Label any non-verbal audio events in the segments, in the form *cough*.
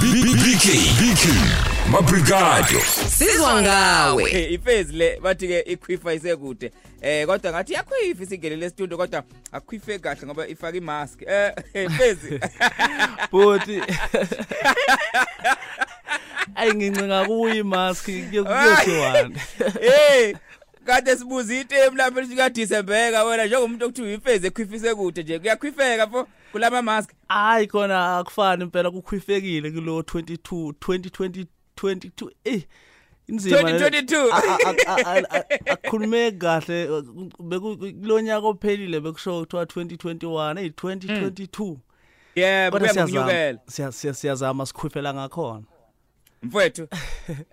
BK BK Mabrigado Sizwa ngawe. Eh, ifezi le bathi ke ikhwifa isekude eh kodwa ngathi yakhwifa isingenele studio kodwa akhwife kahle ngoba ifaka imask eh *laughs* ifezi *laughs* Buti. Ayingincenga kuyi imask kuyothiwana. *laughs* hey kade sibuza itemu lapha lika December wena njengomuntu okuthiwa ifezi ekhwifise kude nje kuyakhwifeka fo kulama mask. Hayi khona akufani impela kukhwifekile kulo 22 2020 22 eh inzima 2022. akukhulumeki kahle bekulonyaka ophelile bekusho kuthiwa 2021 hey 2022 yeah kodwa buya siyazama ngokunyukela siya- siya- siyazama sikhwifela ngakhona. Mfowethu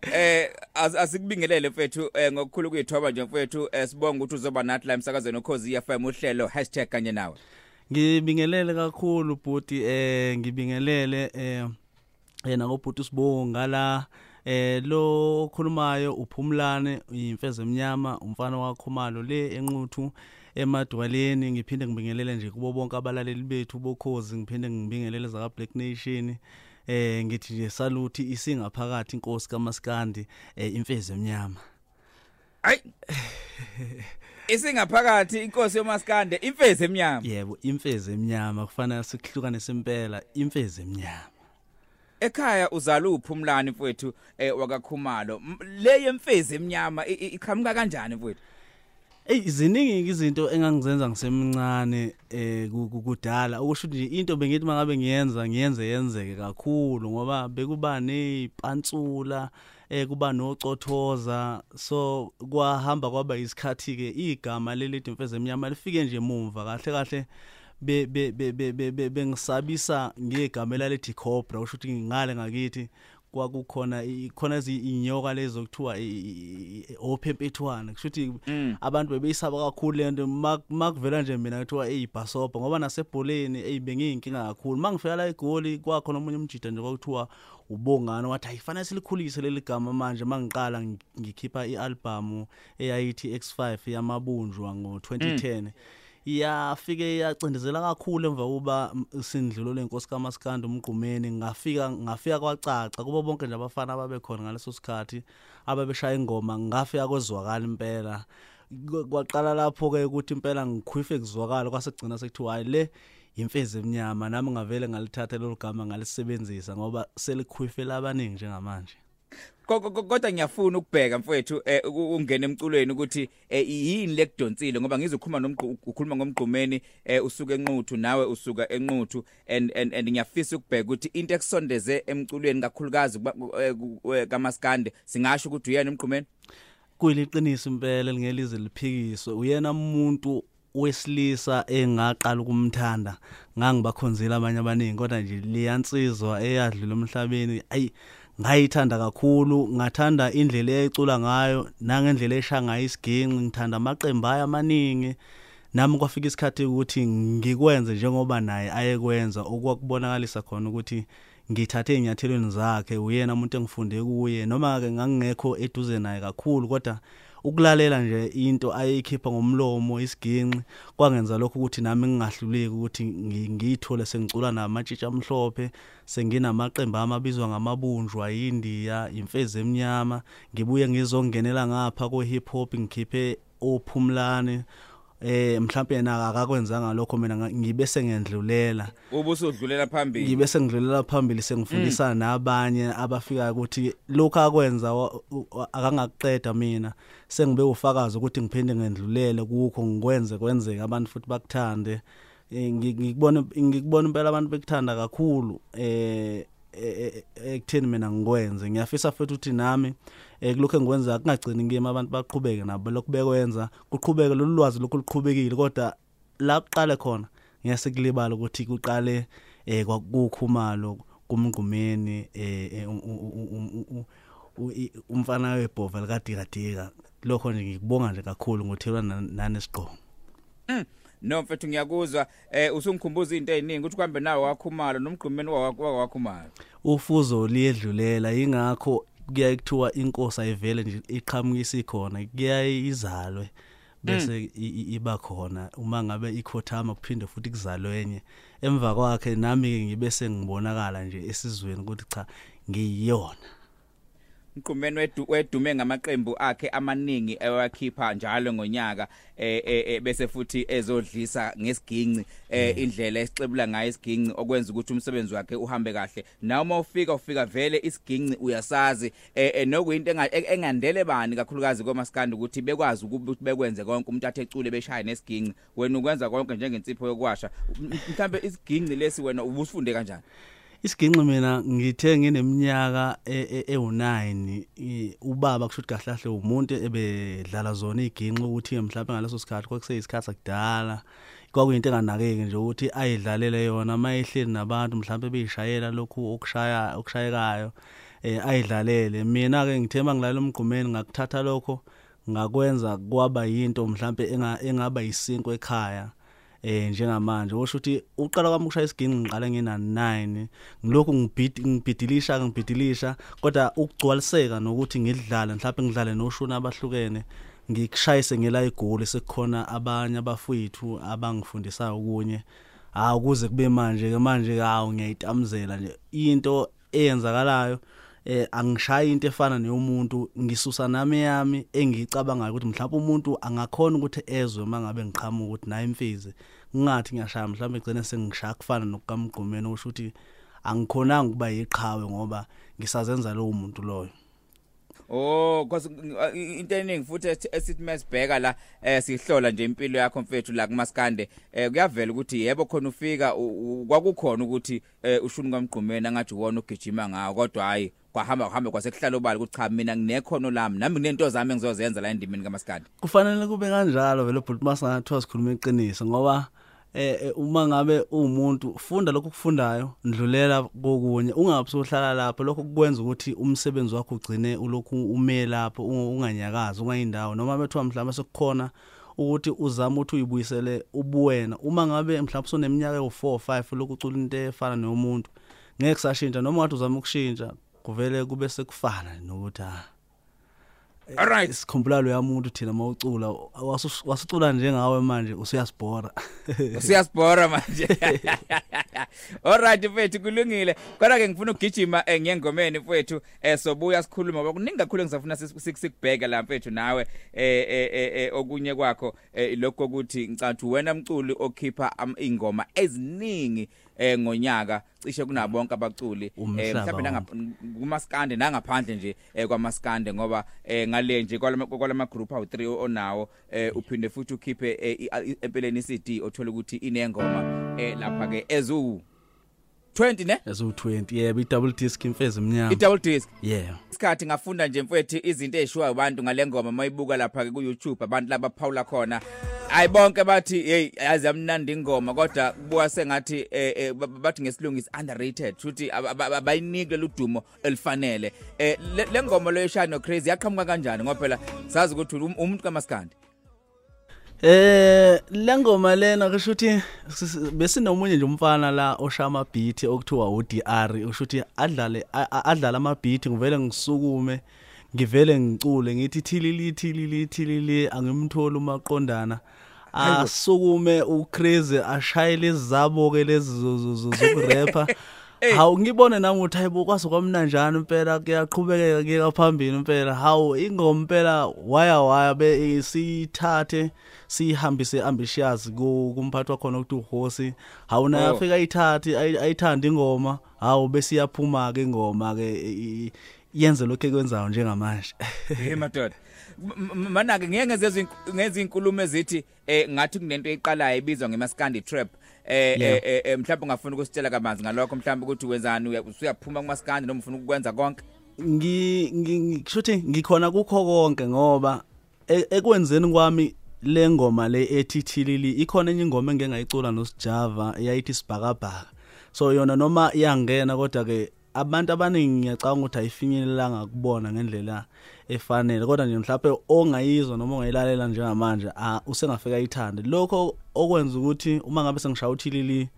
eh az- asikubingelele mfowethu eh ngokukhulu kuyithoba nje mfowethu eh sibonga ukuthi uzoba nathi la emsakazweni okhozi FM uhlelo #kanye nawe. Ngibingelele kakhulu bhuti eh ngibingelele eh yena ngobhuti sibonga la eh lo okhulumayo uphumlane imfeze emnyama umfana wakhomalo le enquthu emadwaleni. Ngiphinde ngibingelele nje kubo bonke abalaleli bethu bokhozi ngiphinde ngibingelele zaka Black Nation. Eh ngithi nje saluti isingaphakathi inkosi kaMaskandi eh imfeze emnyama. Hayi. Isingaphakathi inkosi yomaskande imfezi emnyama. yebo imfeze emnyama kufanele sikuhlukane sempela imfeze emnyama Ekhaya uzala uphumlani mfowethu eh wakakhumalo. Le yemfezi emnyama iqhamuka kanjani mfowethu? Ey ziningi izinto engangizenza ngisemncane eh ku- ku- kudala okusho nje into bengithi mangabe ngiyenza ngiyenze yenzeke kakhulu ngoba bekuba nezipantsula eh kuba nocothoza so kwahamba kwaba isikhathi ke igama lelithi mfeze emnyama lifike nje emumva kahle kahle be be be be- be be- bengisabisa ngegama elalithi cobra usho ukuthi ngingale ngakithi. Kwakukhona i- khona ezi inyoka lezo kuthiwa i- i- i- ophempethwana kusho ukuthi abantu bebeyisaba kakhulu lento makuvela nje mina kuthiwa eyibhasobha ngoba nasebholeni eyibengiyinkinga kakhulu. Mangifika la egoli kwakhona omunye umjida nje kwakuthiwa ubongana wathi ayifanele silikhulise leli gama manje mangiqala ngi- ngikhipha ialbum eyayithi X5 yamabunjwa ngo2010 yafike yacindezela kakhulu emva kuba m- sindlulo lenkosi kaMaskandi umgqumeni. Ngafika ngafika kwacaca kubo bonke nje abafana ababekhona ngaleso sikhathi ababeshaya ingoma ngafika kwezwakala impela. Kwa- kwaqala lapho ke ukuthi impela ngikhwife kuzwakala kwasegcina sekuthiwa hayi le imfezi emnyama nami ngavele ngalithatha lelo gama ngalisebenzisa ngoba selikhwifela abaningi njengamanje. Ko- ko- ko- Kodwa ngiyafuna ukubheka mfowethu eh u- ungena emculweni ukuthi eh, yini lekudonsile ngoba ngizokhuluma nomgqu ukhuluma ngomgqumeni eh usuka enquthu nawe usuka enquthu and and and ngiyafisa ukubheka ukuthi into ekusondeze emculweni kakhulukazi kuba- eh, ku- eh, kaMaskande singasho ukuthi uyena umgqumeni kuyiliqiniso impela lingelize liphikiswe uyena umuntu wesilisa engaqala ukumthanda ngangibakhonzela abanye abaningi kodwa nje liyansizwa eyadlula emhlabeni ayi ngayithanda kakhulu ngathanda indlela eyicula ngayo nangendlela eshaya ngayo isiginci ngithanda amaqembu ayo amaningi. Nami kwafika isikhathi ukuthi ngikwenze njengoba naye ayekwenza okwakubonakalisa khona ukuthi ngithathe inyathelweni zakhe uyena umuntu engifunde kuye noma ke ngangingekho eduze naye kakhulu kodwa ukulalela nje into ayikhipha ngomlomo isiginci kwangenza lokho ukuthi nami ngingahluleki ukuthi ngi- ngiyithole sengicula namatshitsha amhlophe senginamaqembu amabizwa ngamabunjwa yindiya imfezi emnyama. Ngibuye ngizongenela ngapha kwe hip hop ngikhiphe ophumlane eh mhlawumbe yena akakwenzanga lokho mina ngibe sengendlulela ubusudlulela phambili. Ngibe sengidlulela phambili sengifundisa nabanye abafika ukuthi lokho akwenza akangakuqeda mina. Sengibe ufakazi ukuthi ngiphinde ngendlulele kukho ngikwenze kwenzeke abantu futhi bakuthande. Eh, ngi- ngikubona ngikubona impela abantu bekuthanda kakhulu eh eh, eh, ekutheni mina ngikwenze. Ngiyafisa futhi ukuthi nami eh kulokho engikwenza kungagcini ngiyema abantu baqhubeke nabo. Lokhu bekwenza kuqhubeke lolu lwazi lokhu luqhubekile kodwa la kuqale khona ngiyase kulibala ukuthi kuqale eh kwakukhumalo kumngqumeni eh eh, u- u- u- u- u- u- i- umfana webhova likadikadika lokho nje ngikubonga nje kakhulu ngothelwa nanesiqongo no mfethu ngiyakuzwa. Eh usungikhumbuza into eziningi ukuthi kuhambe nawe wakhumalo nomgqumeni wawakhumalo ufuzo liyedlulela ingakho kuyaye kuthiwa inkosi ayivele nje iqhamukisa ikhona kuyaye izalwe bese i- i- iba khona. Uma ngabe ikhothama kuphinde futhi kuzalwe enye. Emva kwakhe nami ke ngibe sengibonakala nje esizweni ukuthi cha ngiyiyona. Mqhumeni wedu wedume ngamaqembu akhe amaningi ewakhipha njalo ngonyaka eh, eh eh, bese futhi ezodlisa ngesiginci eh indlela esixebula ngayo isiginci okwenza ukuthi umsebenzi wakhe uhambe kahle. Nawe uma ufika ufika vele isiginci uyasazi eh eh, nokuyinto enga- e- engandele bani kakhulukazi komaskandi ukuthi bekwazi ukuthi bekwenze konke umuntu athe ecule beshaye nesiginci wena ukwenza konke njengensipho yokwasha M- mhlambe isiginci lesi wena ubusifunde kanjani? Isiginqi mina ngithe ngineminyaka e- e- ewu9 i- ubaba kusho ukuthi kahle kahle umuntu ebedlala zona iginqi ukuthi mhlawumbe ngaleso sikhathi kwakuseyisikhathi sakudala. Kwakuyinto enganakeki nje ukuthi ayidlalele yona mayehleli nabantu mhlawumbe beyishayela lokhu okushaya okushayekayo eh ayidlalele. Mina ke ngithe mangilalela umgqumeni ngakuthatha lokho ngakwenza kwaba yinto mhlawumbe enga- engaba yisinko ekhaya. Eh njengamanje okusho ukuthi uqala kwami ukushaya isiginci ngiqale ngina 9 ngilokhu ngibhidi ngibhidilisha ngibhidilisha kodwa ukugcwaliseka nokuthi ngidlale mhlawumbe ngidlale noshuna abahlukene ngikushayise ngela igoli sekukhona abanye abafowethu abangifundisayo kunye ha ukuze kube manje ke manje hawo ngiyayitamzela nje. Into eyenzakalayo eh angishayi into efana neyomuntu ngisusa nami yami engicabangayo ukuthi mhlawumbe umuntu angakhona ukuthi ezwe mangabe ngiqhamuka ukuthi naye imfizi ngingathi ngiyashaya mhlawumbe egcine sengishaya kufana nokukamgqumeni okusho ukuthi angikhonanga ukuba yiqhawe ngoba ngisazenza lowo muntu loyo. Oh because into eningi futhi esithi masibheka la eh sihlola nje impilo yakho mfethu la kumaskande eh kuyavela ukuthi yebo khona ufika kwakukhona ukuthi eh ushuni kamgqumeni angathi wona ugijima ngawo kodwa hayi kwahamba kuhambe kwasekuhlala obala ukuthi cha mina nginekhono lami nami nginento zami engizozenza la endimeni kamaskande kufanele kube kanjalo vele bhuti masangathiwa sikhuluma iqiniso ngoba eh eh, uma ngabe umuntu funda lokho kufundayo ndlulela kokunye ungabe uhlala lapho. Lokho kukwenza ukuthi umsebenzi wakho ugcine ulokhu ume lapho unga- unganyakazi ungayindawo. Noma bethiwa mhlawumbe sekukhona ukuthi uzama ukuthi uyibuyisele ubuwena. Uma ngabe mhlawumbe soneminyaka ewu4 5 lokhu ucula into efana nomuntu ngeke kusashintsha. Noma ngathi uzama ukushintsha kuvele kube sekufana nokuthi ah Alright. sikhumbula lo yamuntu thina mawucula wasucula njengawe manje usuyasibhora *laughs* Usiyasibhora manje. *laughs* Alright mfethu kulungile. Kodwa ke ngifuna ukugijima eh, ngiyengomeni mfethu eh sobuya sikhuluma ngoba kuningi kakhulu engizafuna sikubheke la mfethu nawe eh eh, eh eh, okunye kwakho eh, lokho ukuthi ngicathi wena mculi okhipha ingoma eziningi eh ngonyaka cishe kunabonke abaculi Umhlaba mhlawumbe nanga kumaskande nangaphandle nje eh, kwamaskande ngoba eh, ngale nje kwalama kwalama group awu 3 onawo eh, uphinde futhi ukhiphe eh, i- i- empeleni CD othola ukuthi inengoma eh, lapha ke ezu 20 ne? Ezu20 yebo i-double disc imfezi emnyama i double disc. Yeah. Isikhathi ngafunda nje mfethu izinto ezishiwa abantu ngale ngoma mayibuka lapha ke ku YouTube abantu laba phawula khona. Ayi bonke bathi hey yazi amnandi ingoma kodwa kubuka sengathi eh, eh, ba- bathi ngesilungu is underrated futhi abayinike ludumo elifanele. Eh le le ngoma lo Shine no Crazy yaqhamuka kanjani ngoba phela sazi ukuthi um- umuntu kaMaskandi Eh lengoma lena kusho ukuthi sis- besinomunye nje umfana la oshaya ama beat okuthiwa uDR usho ukuthi adlale adlala ama beat ngivele ngisukume ngivele ngicule ngithi thilili thilili thilili angimtholi umaqondana. Asukume ucrazy ashayele izabo ke lezi zokurapper *laughs* hawu ngibone nami ukuthi hayibo kwaso kwamnanjani impela kuyaqhubekeka kuya phambili impela. Hawu ingoma impela waya waya be sithathe sihambise ambitious ku- kumphathi wakhona ukuthi uhosi. Hawu naye Oh. afika ayithathe ayi- ayithanda ingoma. Hawu bese iyaphuma ke ingoma ke i- i- yenze lokho ekwenzayo njengamanje. *laughs* Hey madoda. M- m- mana ke ngeke ngezwe ngeze inkulumo ezithi eh ngathi kunento eyiqalayo ibizwa ngemaskandi trap. Eh Yeah. eh, eh, eh, mhlawumbe ungafuna ukusitshela kabanzi ngalokho mhlawumbe ukuthi wenzani uya- usuyaphuma kumaskandi noma ufuna ukwenza konke ngi ngi- ngisho ukuthi ngikhona kukho konke ngoba e- ekwenzeni kwami le ngoma le ethi thilili ikhona enye ingoma engeke ngayicula noSjava eyayithi sibhakabhaka so yona noma iyangena kodwa ke abantu abaningi ngiyacabanga ukuthi ayifinyelelanga kubona ngendlela efanele kodwa nje mhlawumbe ongayizwa noma ongayilalela njengamanje ah usengafika ayithande lokho okwenza ukuthi uma ngabe sengishaya uthilili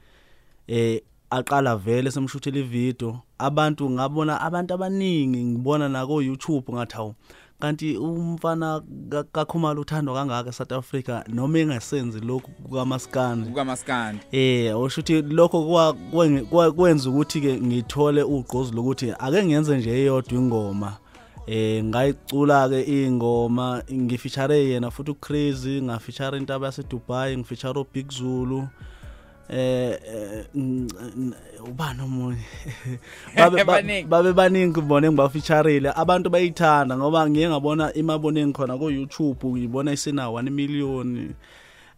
eh aqala vele semshuthela ivideo abantu ngabona abantu abaningi ngibona na ku YouTube ngathi hawu kanti umfana ka- kakhumalo uthandwa kangaka eSouth Africa? Noma engasenzi lokhu kukaMaskandi. kukaMaskandi. Eh usho ukuthi lokho kwa- kwen- kwa- kwenza ukuthi ke ngithole ugqozi lokuthi ake ngiyenze nje eyodwa ingoma. Eh ngayicula ke ingoma ngifeature yena futhi uCrazy ngafeature intaba yase Dubai ngifeature uBig Zulu. Eh eh, n- n- ubani omunye? *laughs* Babe ba- Baningi. babe baningi ngibone ngibafeatureile abantu bayithanda ngoba ngiye ngabona imaboneni khona ku YouTube ngibona isina 1 million.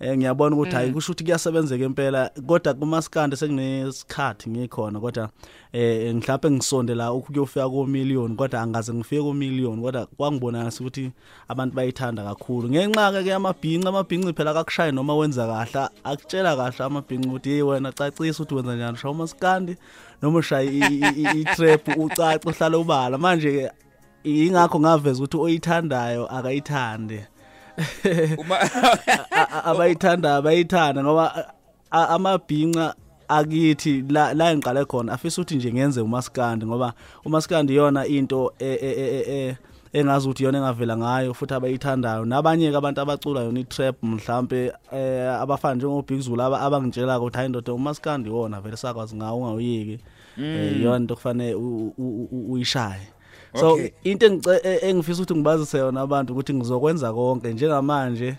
Eh ngiyabona ukuthi hayi kusho ukuthi kuyasebenzeka impela kodwa kumaskandi sekunesikhathi ngikhona kodwa eh mhlawumbe ngisonde la ukuyofika ku million kodwa angaze ngifike ku million kodwa kwangibona ukuthi abantu bayithanda kakhulu. Ngenxa ke yamabhinqa amabhinqa phela akakushayi noma wenza kahle akutshela kahle amabhinqa ukuthi hey wena cacisa ukuthi wenza njani shaya umaskandi noma ushaya i trap ucaca uhlala ubala. Manje ke ingakho ngaveza ukuthi oyithandayo akayithande uma abayithanda abayithanda ngoba a- a- amabhinqa akithi la la engiqale khona afisa ukuthi nje ngenze umaskandi ngoba umaskandi yona into e- e- e- e- engazi ukuthi yona engavela ngayo futhi abayithandayo. Nabanye ke abantu abacula yona i-trap mhlambe eh abafana njengo Big Zulu aba- abangitshela ukuthi hayi ndoda umaskandi wona vele sakwazi ngawo ungawuyeki. Eh yona into kufanele uyishaye. So Okay. into engice- e- engifisa ukuthi ngibazise yona abantu ukuthi ngizokwenza konke njengamanje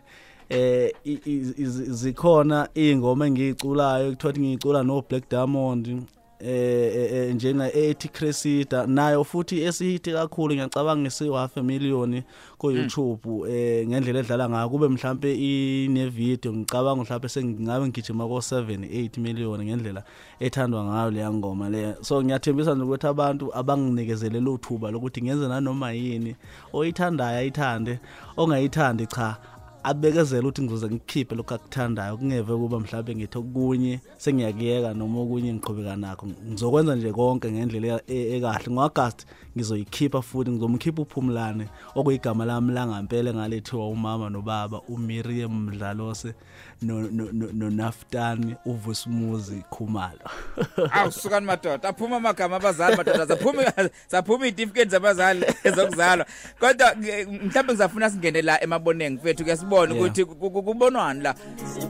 eh i- i- iz- zikhona ingoma engiyiculayo ekuthiwa ukuthi ngiyicula no Black Diamond eh njenga ethi Cresida nayo futhi esihithi kakhulu ngiyacabanga a million ku YouTube eh ngendlela edlala ngayo. Kube mhlambe ine video ngicabanga mhlambe sengingabe ngigijima ko 7 8 million ngendlela ethandwa ngayo leya ngoma le so ngiyathembisa nje ukuthi abantu abanginikezelele lothuba lokuthi ngenze nanoma yini oyithandayo ayithande ongayithandi cha. Abekezela ukuthi ngizoze ngikhiphe lokho akuthandayo kungeve kuba mhlawumbe ngithi okunye sengiyakuyeka noma okunye ngiqhubeka nakho. Ngizokwenza nje konke ngendlela e- ekahle. ngo-August ngizoyikhipha futhi ngizomkhipha uphumlane okuyigama lami langampela engalethiwa umama nobaba uMiriam Mdlalose. no- no- no- noNaftani uVusumuzi Khumalo. *laughs* Awusukani madoda aphuma amagama abazali madoda zaphuma zaphuma izitifikethi zabazali *laughs* zokuzalwa kodwa nge- mhlawumbe ngizafuna singene la emaboneni mfethu ke sibone Yeah. ukuthi ku- ku- kubonwani la?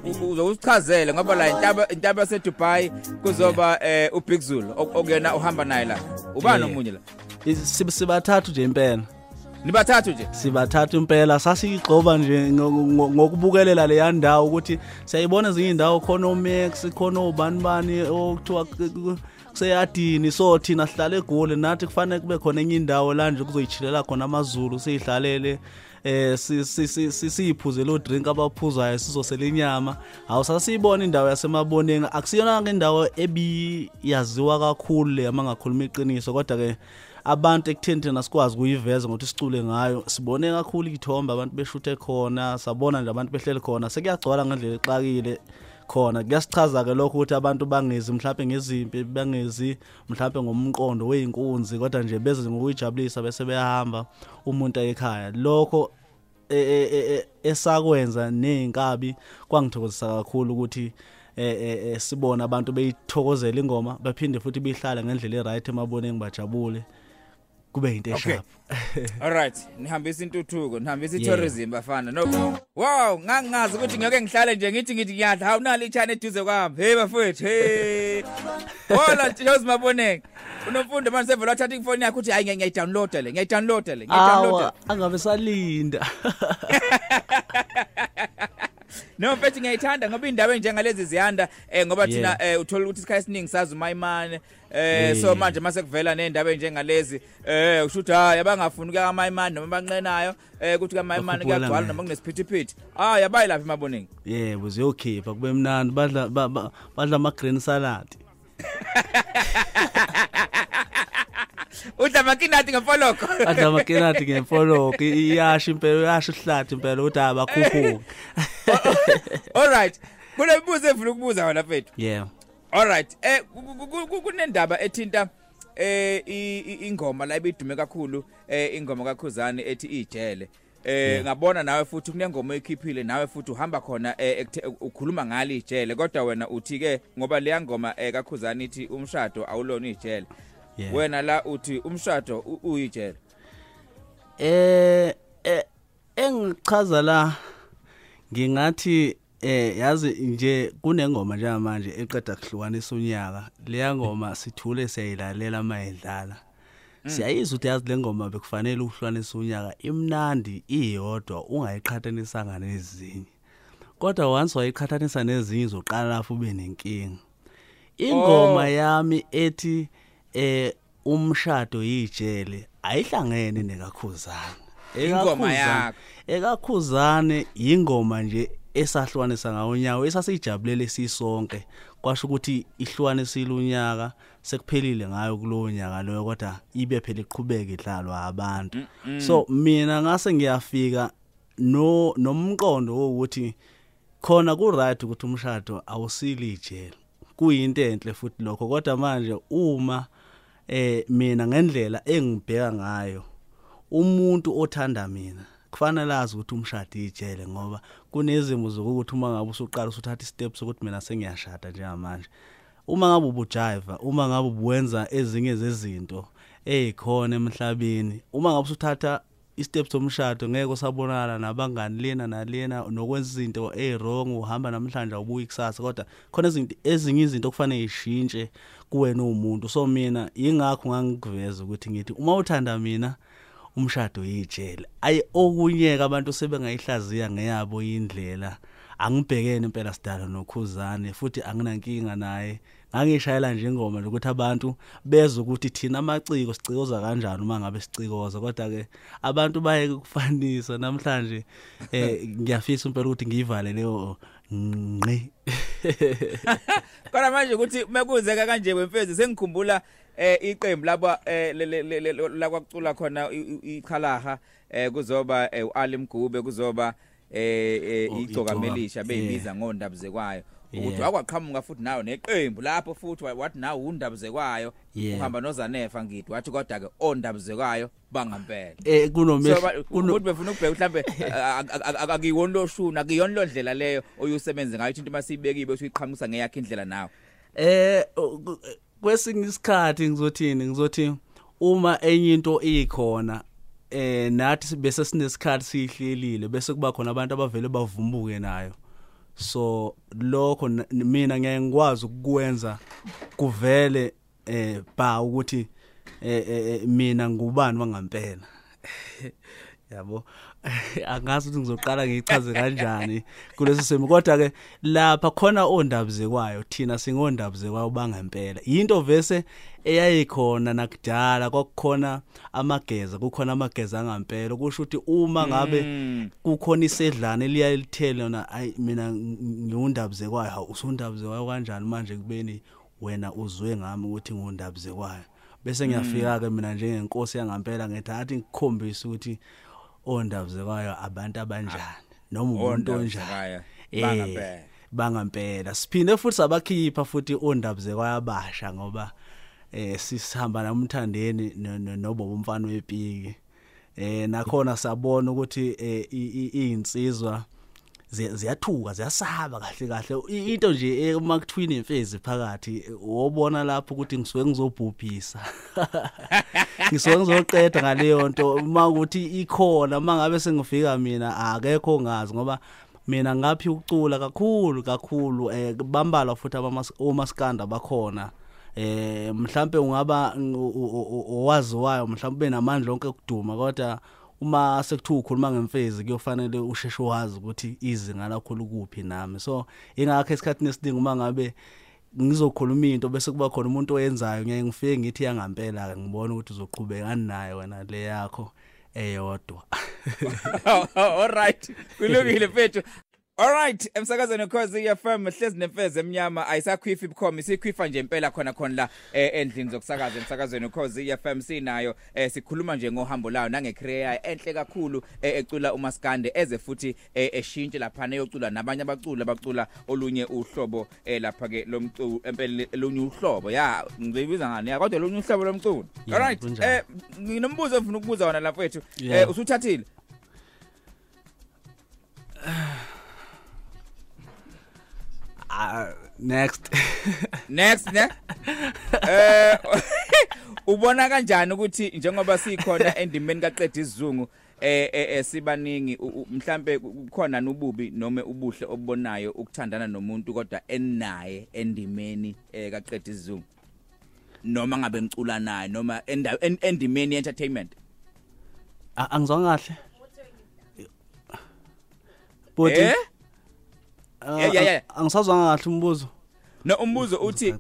U- u- uzokusichazela ngoba la intaba intaba yase Dubai kuzoba eh uBig Zulu ok- okuyena uhamba naye la. Ubani Yeah. omunye la? Sib- sibathathu nje impela. Nibathathu nje. Sibathatha impela. Sasiyigxoba nje ngo- ngo- ngokubukelela leya ndawo ukuthi siyayibona ezinye indawo khona oMax khona obani bani okuthiwa kuseyadini. So thina sihlale egoli nathi kufanele kube khona enye indawo la nje kuzoyichilela khona amazulu siyihlalele eh si- si- si- si- siyiphuze lo drink abaphuzayo sizosela inyama. Awusasiyibona indawo yasemaboneni. Akusiyona ke indawo ebiyaziwa kakhulu le amangakhuluma iqiniso kodwa ke abantu ekutheni thina sikwazi ukuyiveza ngokuthi sicule ngayo sibone kakhulu ithombe abantu beshuthe khona sabona nje abantu behleli khona sekuyagcwala ngendlela exakile khona. Kuyasichaza ke lokho ukuthi abantu bangezi mhlawumbe ngezimpi bangezi mhlawumbe ngomqondo weinkunzi kodwa nje beze ngokuyijabulisa bese beyahamba umuntu ekhaya lokho e- e- e- esakwenza nezinkabi kwangithokozisa kakhulu ukuthi eh sibona abantu beyithokozela ingoma baphinde futhi bihlale ngendlela eright emaboneni bajabule. Kube into Okay. eshap *laughs* Alright, nihambisa intuthuko, nihambisa Yeah. itourism bafana. No. Wow, ngangazi ukuthi ngeke ngihlale nje ngithi ngithi ngiyadla. Hawu nali ichane eduze kwami. Hey bafowethu, hey. Hola Josi Maboneke. Unomfundo manje sevela wathatha ifoni yakhe uthi hayi ngiya download le, ngiya download le, ngiya download. awa angabe salinda *laughs* No mfethu ngiyayithanda ngoba indaba enjengalezi ziyanda eh ngoba thina Yeah. eh uthola ukuthi isikhathi esiningi sazi umayimane eh Yeah. so manje mase kuvela neendaba enjengalezi eh usho ukuthi hayi abangafuni ukuya kamayimane noma banqenayo eh ukuthi kamayimane Bakhuphula kuyagcwala ngayo. noma kunesiphithiphithi ah yabayi lapha emaboneni yebo ziyokhipha kube mnandi badla ba- ba- badla ama green salad *laughs* udla makinati ngefoloko badla amakenati ngemfoloko iyasho impela uyasho ihlathi impela ukuthi abakhuphuka alright kunebuzo evula ukubuza wena mfethu yeah. Alright eh ku- ku- ku- kunendaba ethinta eh ingoma la ibidume kakhulu eh ingoma kaKhuzani ethi ijele. Eh ngabona nawe futhi kunengoma ekhiphile nawe futhi uhamba khona eh, ukhuluma ngalo ijele. Kodwa wena uthi ke ngoba leya ngoma eh, kaKhuzani ithi umshado awulona ijele. Wena la uthi umshado u- uyijele eh chaza la ngingathi eh yazi nje kunengoma njengamanje eqeda kuhlukanisa unyaka leya ngoma sithule siyayilalela mayidlala siyayizwa ukuthi yazi le ngoma bekufanele ukuhlukanisa unyaka imnandi iyodwa ungayiqhathanisanga nezinye kodwa once wayiqhathanisa nezinye uzoqala lapho ube nenkinga. Ingoma yami ethi eh umshado yijele ayihlangene nekakhuzana Ingoma yakho. ekakhuzane ingoma nje esahlukanisa ngawo unyawo esasijabulele sisonke. Kwasho ukuthi ihlukanisile unyaka sekuphelile ngayo kulowo nyaka loyo kodwa ibe phela iqhubeka idlalwa abantu. So mina ngase ngiyafika no nomqondo wokuthi khona ku right ukuthi umshado awusili ijele. Kuyinto enhle futhi lokho kodwa manje uma eh mina ngendlela engibheka ngayo umuntu othanda mina kufanele azi ukuthi umshado ijele ngoba kunezimo zokuthi uma ngabe usuqala usuthatha isteps sokuthi mina sengiyashada njengamanje. Uma ngabe ubujiva uma ngabe ubuwenza ezinye zezinto ezikhona emhlabeni uma ngabe usuthatha istep somshado ngeke usabonana nabangani lena nalena nokwenza izinto ezwrong uhamba namhlanje ubuyi kusasa. Kodwa khona izinto ezinye izinto okufanele ishintshe kuwena umuntu so mina ingakho ngangikuveza ukuthi ngithi uma uthanda mina umshado yijele ayi okunyeka abantu sebengayihlaziya ngeyabo indlela angibhekene impela sidala nokhuzane futhi anginankinga naye. Ngangishayela nje ingoma lokuthi abantu bezwe ukuthi thina amaciko sicikoza kanjani uma ngabe sicikoza kodwa ke abantu baye kufanisa namhlanje eh ngiyafisa impela ukuthi ngiyivale leyo ngqi. *laughs* Kodwa manje ukuthi mekuzeka kanje wemfezi sengikhumbula eh iqembu laba eh la kwakucula khona ichalaha eh kuzoba eh, uAli Mgube kuzoba eh Oh, igcoka Igcoka, melisha beyibiza ngondaba zekwayo ukuthi Yeah. wakwaqhamuka futhi nayo neqembu lapho futhi wa- wathi nawo undaba zekwayo Yeah. uhamba noZanefa ngithi wathi kodwa ke ondaba zekwayo bangampela eh so kunomehlo ba- kuno ukuthi befuna ukubheka mhlambe *laughs* akuyona lo shuna akuyona lo ndlela leyo oyusebenze ngayo into masibekile uyiqhamusa ngeyakhe indlela nawe eh u- kwesinye isikhathi ngizothini ngizothi uma enye into ikhona eh nathi bese sinesikhathi sihlelile bese kuba khona abantu abavele bavumbuke nayo so lokho mina ngeke ngikwazi ukukwenza kuvele eh ba ukuthi eh eh, mina ngubani wangampela. *laughs* yabo? *laughs* Angazi ukuthi ngizoqala ngichaze kanjani kulesi simo. Kodwa ke lapha khona ondabuze kwayo thina singondabuze kwayo bangempela into vese eyayikhona nakudala kwakukhona amageza kukhona amageza angempela. Kusho ukuthi uma ngabe kukhona isedlana eliyalithele lona ayi mina ngiwundabuze kwayo hawu usundabuze kwayo kanjani manje kubeni wena uzwe ngami ukuthi ngiwundabuze kwayo bese ngiyafika ke mina njengenkosi yangampela ngethathi ngikukhombisa ukuthi ondabuze kwayo abantu abanjani noma umuntu Ondaba onjani. zekayo, Eh, bangampela. bangampela siphinde futhi sabakhipha futhi ondabuze kwayabasha ngoba eh sisihamba namthandeni no- no- nobo umfana wepiki. Eh nakhona sabona ukuthi eh, i- i- izinsizwa ziya- ziyathuka ziyasaba kahle kahle. Into nje uma kuthiwa imfezi phakathi wobona lapho ukuthi ngisuke ngizobhubhisa. *laughs* Ngisuke ngizoqeda ngaleyo nto. Uma ukuthi ikhona mangabe sengifika mina akekho ngazi ngoba mina ngaphi ucula kakhulu kakhulu eh bambalwa futhi abamas- omaskanda bakhona. Eh mhlambe ungaba owaziwayo mhlambe benamandla onke okuduma kodwa uma sekuthiwa ukhuluma ngemfezi kuyofanele usheshe wazi ukuthi izinga lakho likuphi nami. So ingakho esikhathini esiningi uma ngabe ngizokhuluma into bese kuba khona umuntu oyenzayo ngeke ngifike ngithi yangampela ngibona ukuthi uzoqhubeka nayo wena le yakho eyodwa. *laughs* All right. Kulungile mfethu all right emsakazweni cause FM hlezi nemfeze emnyama ayisakhwifa ibukhoma isikhwifa nje impela khona khona la eh, endlini zokusakaza emsakazweni cause FM sinayo eh, sikhuluma nje ngohambo layo nange career enhle kakhulu eh, ecula uMaskande eze futhi eshintshe lapha neyocula nabanye abaculi abacula olunye uhlobo lapha ke lomculo empela olunye uhlobo ya ngizibiza ngani? Kodwa olunye uhlobo lomculo all right nginombuzo engifuna ukubuza wona lapha wethu. Usuthathile Ah, next. *laughs* Next ne? Eh *laughs* ubona kanjani ukuthi njengoba sikhona endimeni kaqeda isizungu eh eh, eh, sibaningi mhlambe kukhona nububi noma ubuhle obubonayo ukuthandana nomuntu kodwa enaye endimeni eh kaqeda isizungu? Noma ngabe ngicula naye noma endimeni entertainment A- angizwanga kahle. Bodi angisazwanga kahle umbuzo. No umbuzo uthi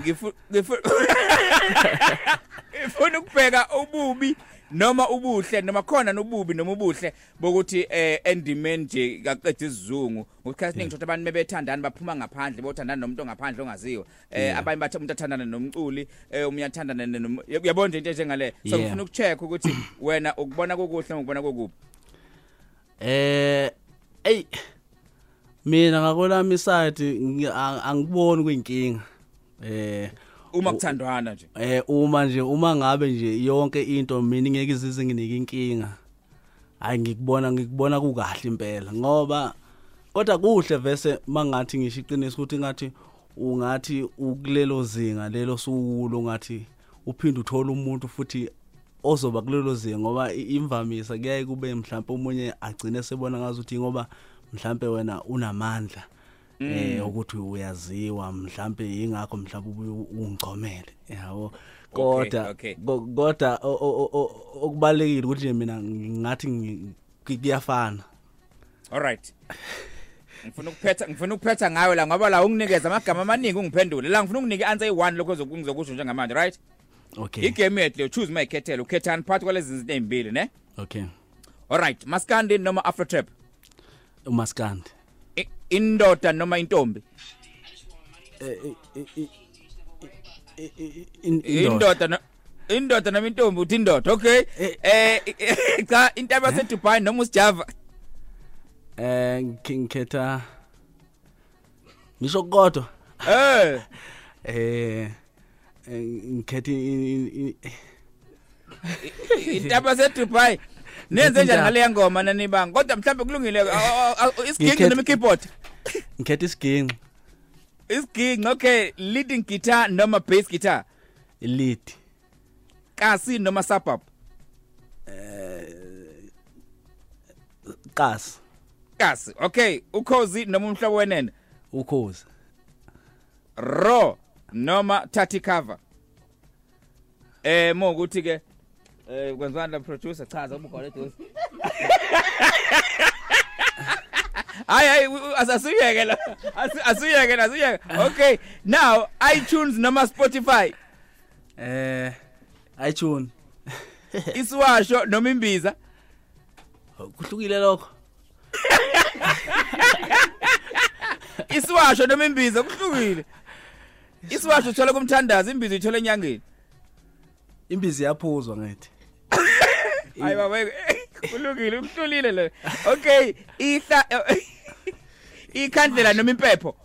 ngifuna ukubheka ububi noma ubuhle noma khona nobubi noma ubuhle bokuthi eh endimeni nje kaqeda isizungu. Ukhathi ningi ukuthi abantu bebethandana baphuma ngaphandle bothandana nomuntu ongaphandle ongaziwa. Eh abanye bathi umuntu athandana nomculi eh umunye athandana nom uyabona nje into njengale. So ngifuna ukucheck ukuthi wena ukubona kokuhle ngokubona kokubi. Eh ey mina ngakolami ang- angiboni kuyinkinga eh uma kuthandwana nje. eh uma nje uma ngabe nje yonke into mina ngeke izize nginike inkinga hayi ngikubona ngikubona kukahle impela ngoba kodwa kuhle vese mangathi ngisho iqiniso ukuthi ngathi ungathi ukulelo zinga lelo sukulo ngathi uphinde uthola umuntu futhi ozoba kulelo zinga ngoba imvamisa kuyaye kube mhlawumbe umunye agcine sebona ngazi ukuthi ngoba mhlawumbe wena unamandla eh ukuthi uyaziwa mhlawumbe ingakho mhlawumbe ubuye ungicomele yabo kodwa kodwa okubalekile ukuthi mina ngathi kuyafana Alright. Ngifuna ukuphetha ngifuna ukuphetha ngawe la ngoba la unginikeza amagama amaningi ungiphendule. La ngifuna ukunike answer i1 lokho ozokungizokusho njengamanje, right? okay Igame yethu le choose my khethela. Ukhethani phakathi kwalezi zinto ezimbili, ne? okay Alright, Maskandi noma Afro Trap? Umaskandi I- Indoda noma intombi? Indoda no Indoda noma intombi uthi indoda, okay? Eh. Eh cha intaba se Dubai noma usijava. eh ngikhe- ngikhetha ngisho kodwa Eh *laughs* eh eh, ngikhetha i- i- i- intaba se Dubai. Nenze njani ngale ngoma nanibanga? Kodwa mhlambe kulungile isigingi Ngikhetha- noma keyboard? ngikhetha isiginci Isigingi okay, leading guitar noma bass guitar? lead Kasi noma suburb? qasi Kasi. Okay, ukhozi noma umhlobo wenene? ukhozi Raw noma thathi cover? Eh mo ukuthi ke eh kwenzani la producer chaza ubukhona eduze. Hayi hayi asasuyeke la. Asu- Asuyeke la, asuyeke. Okay, now iTunes noma Spotify? eh iTunes Iswasho noma imbiza? kuhlukile lokho Iswasho noma imbiza kuhlukile. Iswasho uthola kumthandazi, imbiza uthola enyangeni. imbizi yaphuzwa ngithi Hayi baba kulungile ukuhlulile le. Okay, ihla ikhandlela noma impepho.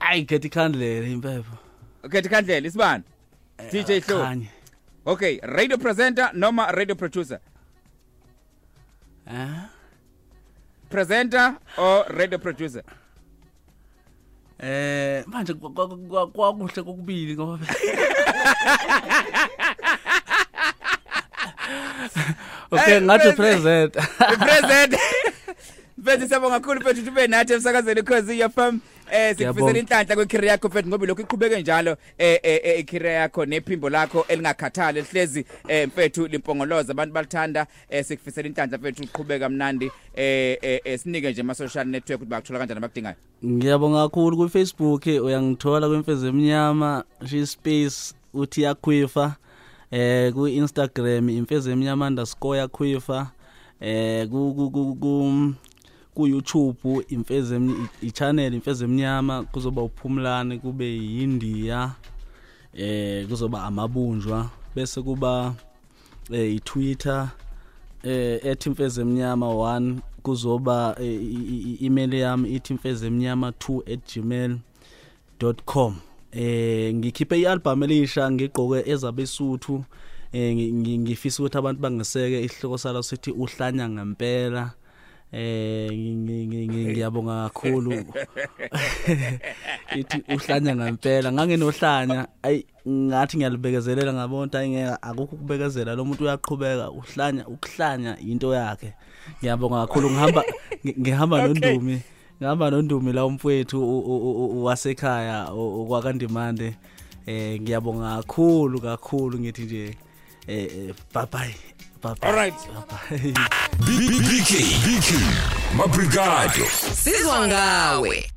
ayi ngikhetha ikhandlela impepho Okay, ikhandlela isibani. DJ Hlo. Okay, radio presenter noma radio producer? eh Presenter or radio producer? Eh manje kwa- kwa- kwa- kwakuhle kokubili ngoba *laughs* Okay Hey, ngathi present. present Present. Mfethu siyabonga kakhulu mfethu ube nathi emsakazweni cause your firm eh sikufisela Ngiyabonga. inhlanhla kwecareer yakho mfethu ngoba lokho iqhubeke njalo eh eh eh, icareer yakho nephimbo lakho elingakhathali lihlezi eh mfethu limpongoloza abantu balithanda eh sikufisela inhlanhla mfethu uqhubeka kamnandi eh eh, eh, sinike nje ama social network ukuthi bakuthola kanjani abakudingayo Ngiyabonga kakhulu ku Facebook uyangithola kwemfeze eminyama she space uthi yakhwifa eh ku Instagram imfeze eminyama underscore yakhwifa eh ku ku ku- ku ku YouTube imfeze Emi- i channel imfeze eminyama kuzoba uphumlane kube yiNdia eh kuzoba amabunjwa. Bese kuba eh iTwitter eh ethi imfeze eminyama 1 kuzoba eh, i- i- i- email yami ithi imfeze eminyama 2@gmail.com eh ngikhiphe ialbum elisha ngigqoke ezabesuthu eh ngi- ngi- ngifisa ukuthi abantu bangeseke isihloko salo sithi uhlanya ngempela. Eh ngi- ngi- ngi- ngiyabonga kakhulu. Ithi uhlanya ngempela. Ngangenohlanya ayi ngathi ngiyalibekezelela ngabona ayingeke akukho ukubekezela. Lo muntu uyaqhubeka. Uhlanya ukuhlanya into yakhe. Ngiyabonga kakhulu. Ngihamba ngi- ngihamba nondumi. Ngihamba nondumi la umfowethu wasekhaya okwakandimande eh ngiyabonga kakhulu kakhulu ngithi nje eh eh, bye bye bye bye All right. bye bye BK, BK, Mabrigado. Sizwa ngawe.